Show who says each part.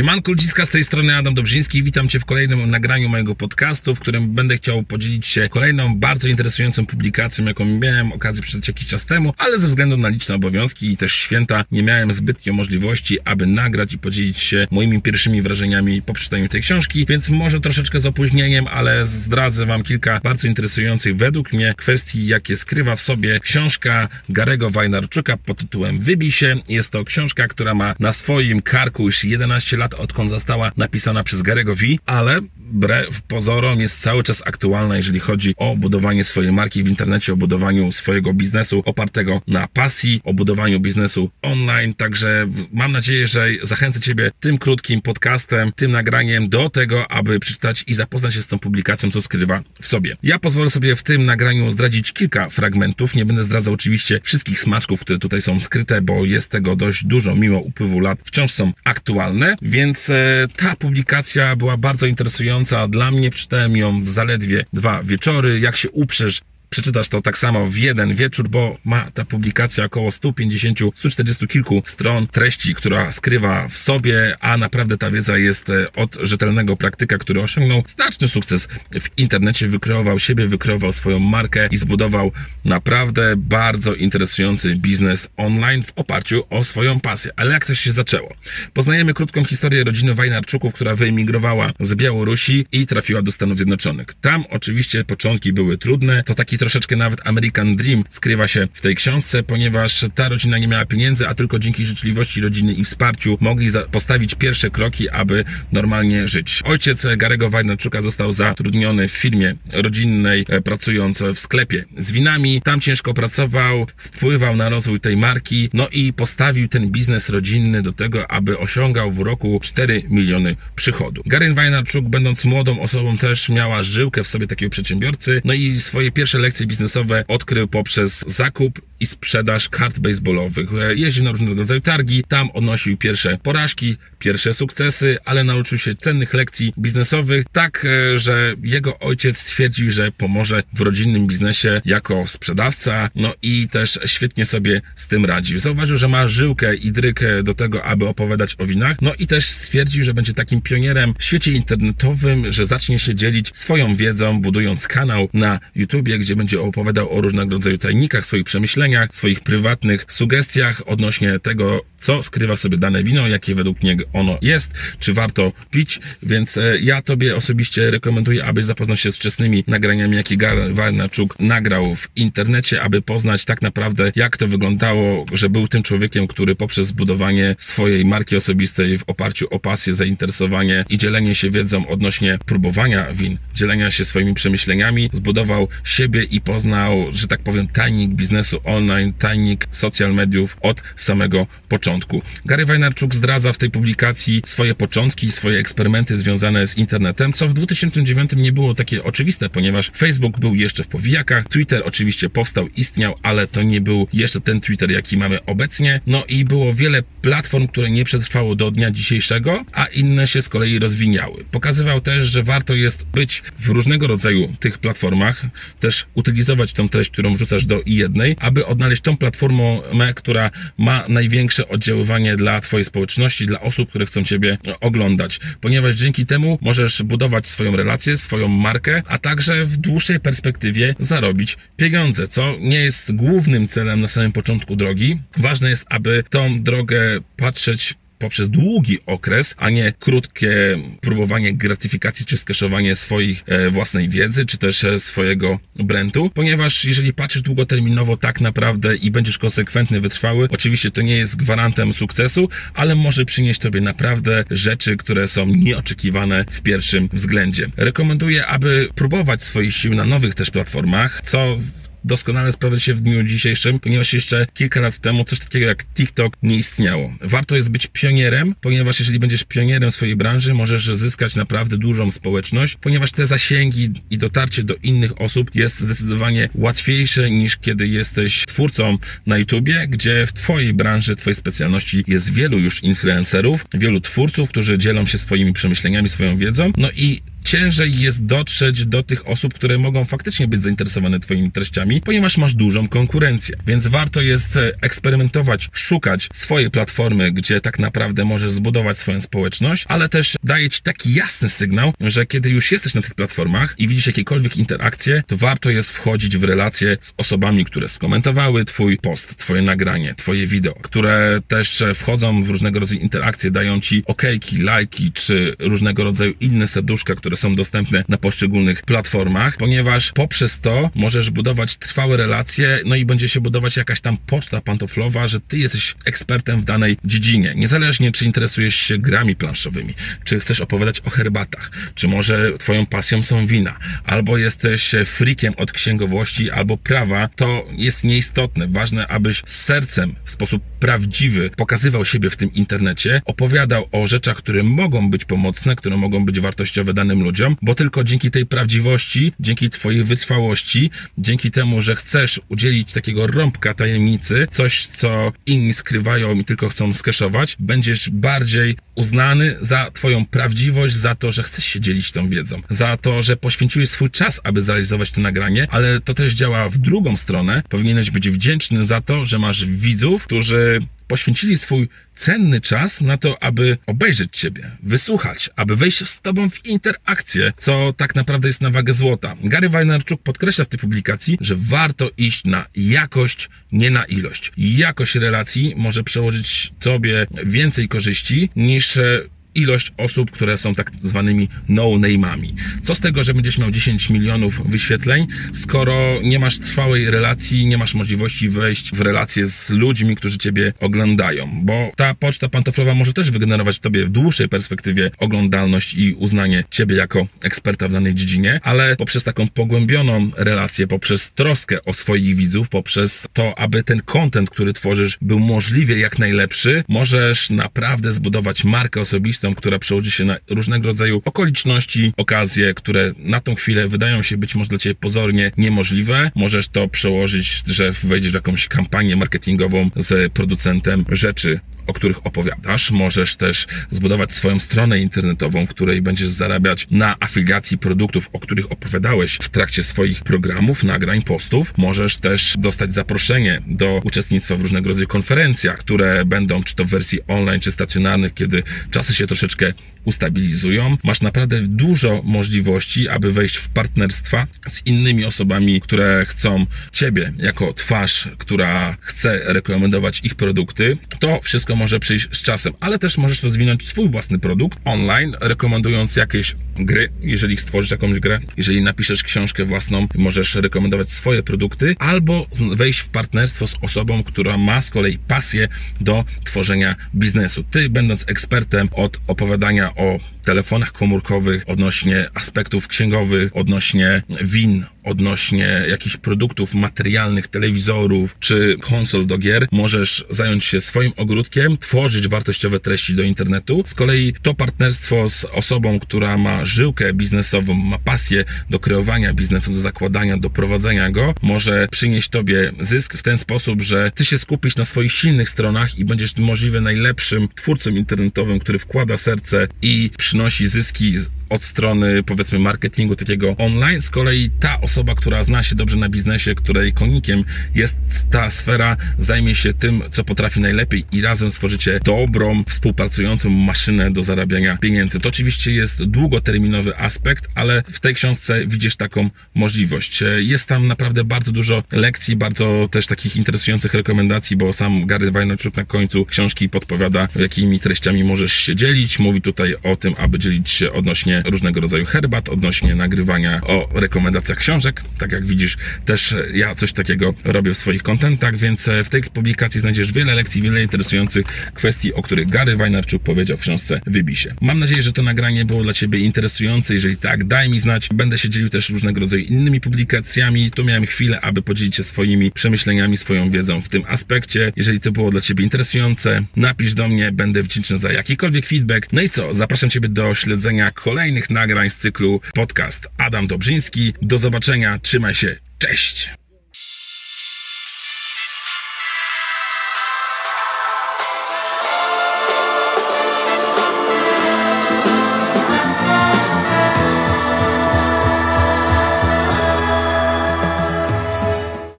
Speaker 1: Siemanko ludziska, z tej strony Adam Dobrzyński. Witam Cię w kolejnym nagraniu mojego podcastu, w którym będę chciał podzielić się kolejną bardzo interesującą publikacją, jaką miałem okazję przeczytać jakiś czas temu, ale ze względu na liczne obowiązki i też święta nie miałem zbytnio możliwości, aby nagrać i podzielić się moimi pierwszymi wrażeniami po przeczytaniu tej książki, więc może troszeczkę z opóźnieniem, ale zdradzę Wam kilka bardzo interesujących według mnie kwestii, jakie skrywa w sobie książka Garego Wajnarczuka pod tytułem Wybij się. Jest to książka, która ma na swoim karku już 11 lat, odkąd została napisana przez Garego V, ale wbrew pozorom jest cały czas aktualna, jeżeli chodzi o budowanie swojej marki w internecie, o budowaniu swojego biznesu opartego na pasji, o budowaniu biznesu online. Także mam nadzieję, że zachęcę Ciebie tym krótkim podcastem, tym nagraniem do tego, aby przeczytać i zapoznać się z tą publikacją, co skrywa w sobie. Ja pozwolę sobie w tym nagraniu zdradzić kilka fragmentów. Nie będę zdradzał oczywiście wszystkich smaczków, które tutaj są skryte, bo jest tego dość dużo, mimo upływu lat wciąż są aktualne, więc e, ta publikacja była bardzo interesująca dla mnie. Przeczytałem ją w zaledwie dwa wieczory. Jak się uprzesz, przeczytasz to tak samo w jeden wieczór, bo ma ta publikacja około 150, 140 kilku stron treści, która skrywa w sobie, a naprawdę ta wiedza jest e, od rzetelnego praktyka, który osiągnął znaczny sukces w internecie, wykreował siebie, wykreował swoją markę i zbudował naprawdę bardzo interesujący biznes online w oparciu o swoją pasję. Ale jak to się zaczęło? Poznajemy krótką historię rodziny Wajnarczuków, która wyemigrowała z Białorusi i trafiła do Stanów Zjednoczonych. Tam oczywiście początki były trudne, to taki troszeczkę nawet American Dream skrywa się w tej książce, ponieważ ta rodzina nie miała pieniędzy, a tylko dzięki życzliwości rodziny i wsparciu mogli postawić pierwsze kroki, aby normalnie żyć. Ojciec Garego Wajnarczuka został zatrudniony w firmie rodzinnej, e, pracując w sklepie z winami. Tam ciężko pracował, wpływał na rozwój tej marki, no i postawił ten biznes rodzinny do tego, aby osiągał w roku 4 miliony przychodu. Gary Wajnarczuk, będąc młodą osobą, też miała żyłkę w sobie takiego przedsiębiorcy, no i swoje pierwsze lekcje lekcje biznesowe odkrył poprzez zakup i sprzedaż kart baseballowych. Jeździł na różnego rodzaju targi, tam odnosił pierwsze porażki, pierwsze sukcesy, ale nauczył się cennych lekcji biznesowych, tak, e, że jego ojciec stwierdził, że pomoże w rodzinnym biznesie jako sprzedawca, no i też świetnie sobie z tym radził. Zauważył, że ma żyłkę i drykę do tego, aby opowiadać o winach, no i też stwierdził, że będzie takim pionierem w świecie internetowym, że zacznie się dzielić swoją wiedzą, budując kanał na YouTubie, gdzie będzie opowiadał o różnego rodzaju tajnikach, swoich przemyśleniach, swoich prywatnych sugestiach odnośnie tego, co skrywa sobie dane wino, jakie według niego ono jest, czy warto pić, więc e, ja Tobie osobiście rekomenduję, abyś zapoznał się z wczesnymi nagraniami, jakie Warnaczuk nagrał w internecie, aby poznać tak naprawdę, jak to wyglądało, że był tym człowiekiem, który poprzez zbudowanie swojej marki osobistej w oparciu o pasję, zainteresowanie i dzielenie się wiedzą odnośnie próbowania win, dzielenia się swoimi przemyśleniami, zbudował siebie i poznał, że tak powiem, tajnik biznesu online, tajnik social mediów od samego początku. Gary Wajnarczuk zdradza w tej publikacji swoje początki, swoje eksperymenty związane z internetem, co w 2009 nie było takie oczywiste, ponieważ Facebook był jeszcze w powijakach, Twitter oczywiście powstał, istniał, ale to nie był jeszcze ten Twitter, jaki mamy obecnie. No i było wiele platform, które nie przetrwało do dnia dzisiejszego, a inne się z kolei rozwiniały. Pokazywał też, że warto jest być w różnego rodzaju tych platformach, też utylizować tą treść, którą wrzucasz do jednej, aby odnaleźć tą platformę, która ma największe oddziaływanie dla Twojej społeczności, dla osób, które chcą Ciebie oglądać, ponieważ dzięki temu możesz budować swoją relację, swoją markę, a także w dłuższej perspektywie zarobić pieniądze, co nie jest głównym celem na samym początku drogi. Ważne jest, aby tą drogę patrzeć poprzez długi okres, a nie krótkie próbowanie gratyfikacji czy skeszowanie swoich e, własnej wiedzy, czy też e, swojego brandu, ponieważ jeżeli patrzysz długoterminowo tak naprawdę i będziesz konsekwentny, wytrwały, oczywiście to nie jest gwarantem sukcesu, ale może przynieść tobie naprawdę rzeczy, które są nieoczekiwane w pierwszym względzie. Rekomenduję, aby próbować swoich sił na nowych też platformach, co doskonale sprawdza się w dniu dzisiejszym, ponieważ jeszcze kilka lat temu coś takiego jak TikTok nie istniało. Warto jest być pionierem, ponieważ jeżeli będziesz pionierem swojej branży, możesz zyskać naprawdę dużą społeczność, ponieważ te zasięgi i dotarcie do innych osób jest zdecydowanie łatwiejsze niż kiedy jesteś twórcą na YouTubie, gdzie w twojej branży, twojej specjalności jest wielu już influencerów, wielu twórców, którzy dzielą się swoimi przemyśleniami, swoją wiedzą, no i ciężej jest dotrzeć do tych osób, które mogą faktycznie być zainteresowane Twoimi treściami, ponieważ masz dużą konkurencję. Więc warto jest e, eksperymentować, szukać swojej platformy, gdzie tak naprawdę możesz zbudować swoją społeczność, ale też daje Ci taki jasny sygnał, że kiedy już jesteś na tych platformach i widzisz jakiekolwiek interakcje, to warto jest wchodzić w relacje z osobami, które skomentowały Twój post, Twoje nagranie, Twoje wideo, które też e, wchodzą w różnego rodzaju interakcje, dają Ci okejki, lajki, czy różnego rodzaju inne serduszka, które są dostępne na poszczególnych platformach, ponieważ poprzez to możesz budować trwałe relacje, no i będzie się budować jakaś tam poczta pantoflowa, że ty jesteś ekspertem w danej dziedzinie. Niezależnie, czy interesujesz się grami planszowymi, czy chcesz opowiadać o herbatach, czy może twoją pasją są wina, albo jesteś freakiem od księgowości albo prawa, to jest nieistotne. Ważne, abyś z sercem, w sposób prawdziwy pokazywał siebie w tym internecie, opowiadał o rzeczach, które mogą być pomocne, które mogą być wartościowe danym ludziom, bo tylko dzięki tej prawdziwości, dzięki twojej wytrwałości, dzięki temu, że chcesz udzielić takiego rąbka tajemnicy, coś, co inni skrywają i tylko chcą skeszować, będziesz bardziej uznany za twoją prawdziwość, za to, że chcesz się dzielić tą wiedzą, za to, że poświęciłeś swój czas, aby zrealizować to nagranie, ale to też działa w drugą stronę. Powinieneś być wdzięczny za to, że masz widzów, którzy poświęcili swój cenny czas na to, aby obejrzeć Ciebie, wysłuchać, aby wejść z Tobą w interakcję, co tak naprawdę jest na wagę złota. Gary Wajnarczuk podkreśla w tej publikacji, że warto iść na jakość, nie na ilość. Jakość relacji może przełożyć Tobie więcej korzyści niż e, ilość osób, które są tak zwanymi no-name'ami. Co z tego, że będziesz miał 10 milionów wyświetleń, skoro nie masz trwałej relacji, nie masz możliwości wejść w relacje z ludźmi, którzy ciebie oglądają, bo ta poczta pantoflowa może też wygenerować tobie w dłuższej perspektywie oglądalność i uznanie ciebie jako eksperta w danej dziedzinie, ale poprzez taką pogłębioną relację, poprzez troskę o swoich widzów, poprzez to, aby ten content, który tworzysz, był możliwie jak najlepszy, możesz naprawdę zbudować markę osobistą, która przełoży się na różnego rodzaju okoliczności, okazje, które na tą chwilę wydają się być może dla Ciebie pozornie niemożliwe. Możesz to przełożyć, że wejdziesz w jakąś kampanię marketingową z producentem rzeczy, o których opowiadasz. Możesz też zbudować swoją stronę internetową, w której będziesz zarabiać na afiliacji produktów, o których opowiadałeś w trakcie swoich programów, nagrań, postów. Możesz też dostać zaproszenie do uczestnictwa w różnego rodzaju konferencjach, które będą czy to w wersji online, czy stacjonarnych, kiedy czasy się troszeczkę ustabilizują. Masz naprawdę dużo możliwości, aby wejść w partnerstwa z innymi osobami, które chcą Ciebie jako twarz, która chce rekomendować ich produkty. To wszystko może przyjść z czasem, ale też możesz rozwinąć swój własny produkt online, rekomendując jakieś gry, jeżeli stworzysz jakąś grę, jeżeli napiszesz książkę własną, możesz rekomendować swoje produkty, albo wejść w partnerstwo z osobą, która ma z kolei pasję do tworzenia biznesu. Ty, będąc ekspertem od opowiadania o telefonach komórkowych, odnośnie aspektów księgowych, odnośnie win, odnośnie jakichś produktów materialnych, telewizorów czy konsol do gier, możesz zająć się swoim ogródkiem, tworzyć wartościowe treści do internetu. Z kolei to partnerstwo z osobą, która ma żyłkę biznesową, ma pasję do kreowania biznesu, do zakładania, do prowadzenia go, może przynieść tobie zysk w ten sposób, że ty się skupisz na swoich silnych stronach i będziesz możliwie najlepszym twórcą internetowym, który wkłada serce i przynosi zyski od strony powiedzmy marketingu takiego online. Z kolei ta osoba, która zna się dobrze na biznesie, której konikiem jest ta sfera, zajmie się tym, co potrafi najlepiej i razem stworzycie dobrą, współpracującą maszynę do zarabiania pieniędzy. To oczywiście jest długoterminowy aspekt, ale w tej książce widzisz taką możliwość. Jest tam naprawdę bardzo dużo lekcji, bardzo też takich interesujących rekomendacji, bo sam Gary Vaynerchuk na końcu książki podpowiada, jakimi treściami możesz się dzielić. Mówi tutaj o tym, aby dzielić się odnośnie różnego rodzaju herbat, odnośnie nagrywania o rekomendacjach książek. Tak jak widzisz, też ja coś takiego robię w swoich kontentach, więc e, w tej publikacji znajdziesz wiele lekcji, wiele interesujących kwestii, o których Gary Wajnarczuk powiedział w książce Wybisie. Mam nadzieję, że to nagranie było dla Ciebie interesujące. Jeżeli tak, daj mi znać. Będę się dzielił też różnego rodzaju innymi publikacjami. Tu miałem chwilę, aby podzielić się swoimi przemyśleniami, swoją wiedzą w tym aspekcie. Jeżeli to było dla Ciebie interesujące, napisz do mnie, będę wdzięczny za jakikolwiek feedback. No i co? Zapraszam Ciebie do śledzenia kolejnych kolejnych nagrań z cyklu podcast Adam Dobrzyński. Do zobaczenia, trzymaj się, cześć!